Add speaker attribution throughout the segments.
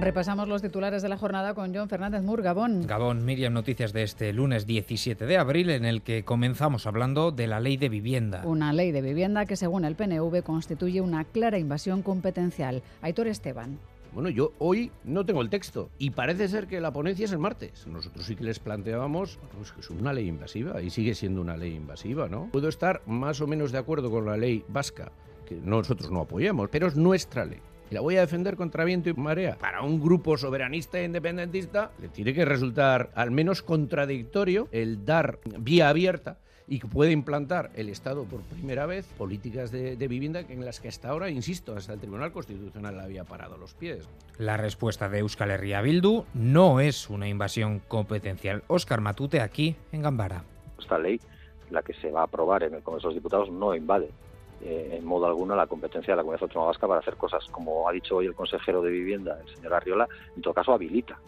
Speaker 1: Repasamos los titulares de la jornada con John Fernández Mur, Gabón.
Speaker 2: Gabón, Miriam, noticias de este lunes 17 de abril en el que comenzamos hablando de la ley de vivienda.
Speaker 1: Una ley de vivienda que según el PNV constituye una clara invasión competencial. Aitor Esteban.
Speaker 3: Bueno, yo hoy no tengo el texto y parece ser que la ponencia es el martes. Nosotros sí que les planteábamos pues, que es una ley invasiva y sigue siendo una ley invasiva, ¿no? Puedo estar más o menos de acuerdo con la ley vasca, que nosotros no apoyamos, pero es nuestra ley. Y la voy a defender contra viento y marea. Para un grupo soberanista e independentista le tiene que resultar al menos contradictorio el dar vía abierta y que puede implantar el Estado por primera vez políticas de, de, vivienda en las que hasta ahora, insisto, hasta el Tribunal Constitucional le había parado los pies.
Speaker 2: La respuesta de Euskal Herria Bildu no es una invasión competencial. Óscar Matute aquí en Gambara.
Speaker 4: Esta ley, la que se va a aprobar en el Congreso de los Diputados, no invade eh, en modo alguno la competencia de la Comunidad Autónoma Vasca para hacer cosas. Como ha dicho hoy el consejero de Vivienda, el señor Arriola, en todo caso habilita,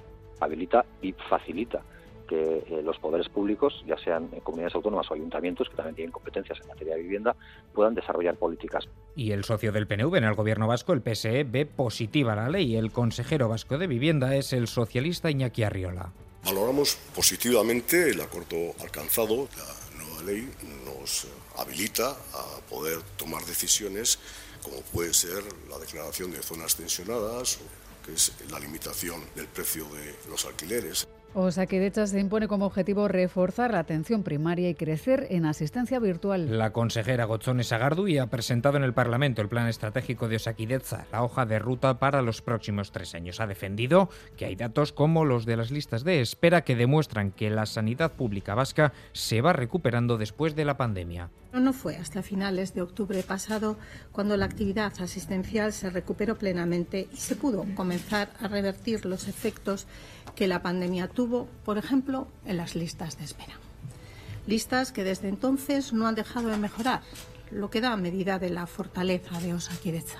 Speaker 4: habilita y facilita que eh, los poderes públicos, ya sean comunidades autónomas o ayuntamientos, que también tienen competencias en materia de vivienda, puedan desarrollar políticas.
Speaker 2: Y el socio del PNV en el gobierno vasco, el PSE, ve positiva la ley. El consejero vasco de Vivienda es el socialista Iñaki Arriola.
Speaker 5: Valoramos positivamente el acuerdo alcanzado. La ley nos habilita a poder tomar decisiones como puede ser la declaración de zonas tensionadas, que es la limitación del precio de los alquileres.
Speaker 1: Osakidecha se impone como objetivo reforzar la atención primaria y crecer en asistencia virtual.
Speaker 2: La consejera Gotzone Sagardui ha presentado en el Parlamento el plan estratégico de Osakidecha, la hoja de ruta para los próximos tres años. Ha defendido que hay datos como los de las listas de espera que demuestran que la sanidad pública vasca se va recuperando después de la pandemia.
Speaker 6: No fue hasta finales de octubre pasado cuando la actividad asistencial se recuperó plenamente y se pudo comenzar a revertir los efectos que la pandemia tuvo, por ejemplo, en las listas de espera. Listas que desde entonces no han dejado de mejorar, lo que da medida de la fortaleza de Osakidecha.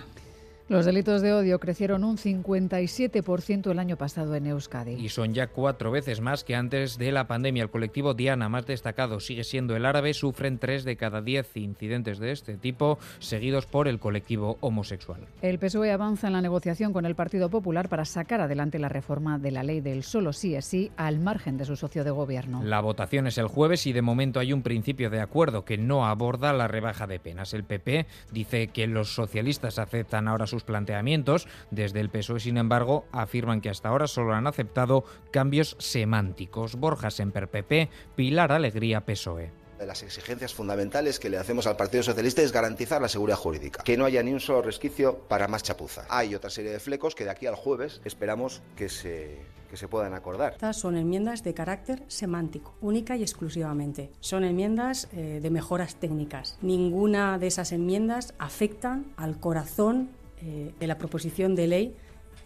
Speaker 1: Los delitos de odio crecieron un 57% el año pasado en Euskadi.
Speaker 2: Y son ya cuatro veces más que antes de la pandemia. El colectivo Diana, más destacado, sigue siendo el árabe. Sufren tres de cada diez incidentes de este tipo, seguidos por el colectivo homosexual.
Speaker 1: El PSOE avanza en la negociación con el Partido Popular para sacar adelante la reforma de la ley del solo sí es sí al margen de su socio de gobierno.
Speaker 2: La votación es el jueves y de momento hay un principio de acuerdo que no aborda la rebaja de penas. El PP dice que los socialistas aceptan ahora sus planteamientos. Desde el PSOE, sin embargo, afirman que hasta ahora solo han aceptado cambios semánticos. Borja Semper PP, Pilar Alegría PSOE
Speaker 7: de las exigencias fundamentales que le hacemos al Partido Socialista es garantizar la seguridad jurídica, que no haya ni un solo resquicio para más chapuza. Hay otra serie de flecos que de aquí al jueves esperamos que se que se puedan acordar.
Speaker 8: Estas son enmiendas de carácter semántico, única y exclusivamente. Son enmiendas eh, de mejoras técnicas. Ninguna de esas enmiendas afectan al corazón eh, de la proposición de ley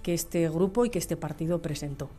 Speaker 8: que este grupo y que este partido presentó.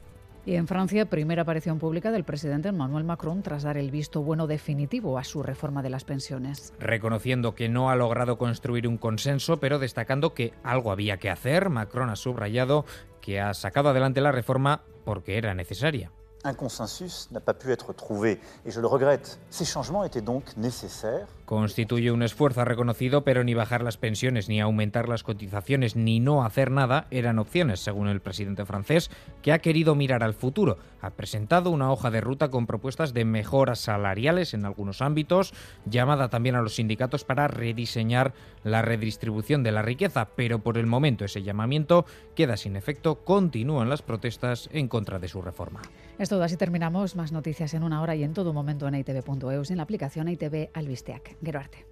Speaker 1: Y en Francia, primera aparición pública del presidente Emmanuel Macron tras dar el visto bueno definitivo a su reforma de las pensiones.
Speaker 2: Reconociendo que no ha logrado construir un consenso, pero destacando que algo había que hacer, Macron ha subrayado que ha sacado adelante la reforma porque era necesaria.
Speaker 9: Un consensus n'a pas pu être trouvé et je le regrette. Ces changements étaient donc nécessaires.
Speaker 2: Constituye un esfuerzo reconocido, pero ni bajar las pensiones, ni aumentar las cotizaciones, ni no hacer nada eran opciones, según el presidente francés, que ha querido mirar al futuro. Ha presentado una hoja de ruta con propuestas de mejoras salariales en algunos ámbitos, llamada también a los sindicatos para rediseñar la redistribución de la riqueza, pero por el momento ese llamamiento queda sin efecto, continúan las protestas en contra de su reforma.
Speaker 1: Es todo, así terminamos. Más noticias en una hora y en todo momento en itv.eus en la aplicación ITV Albisteac. Gero arte.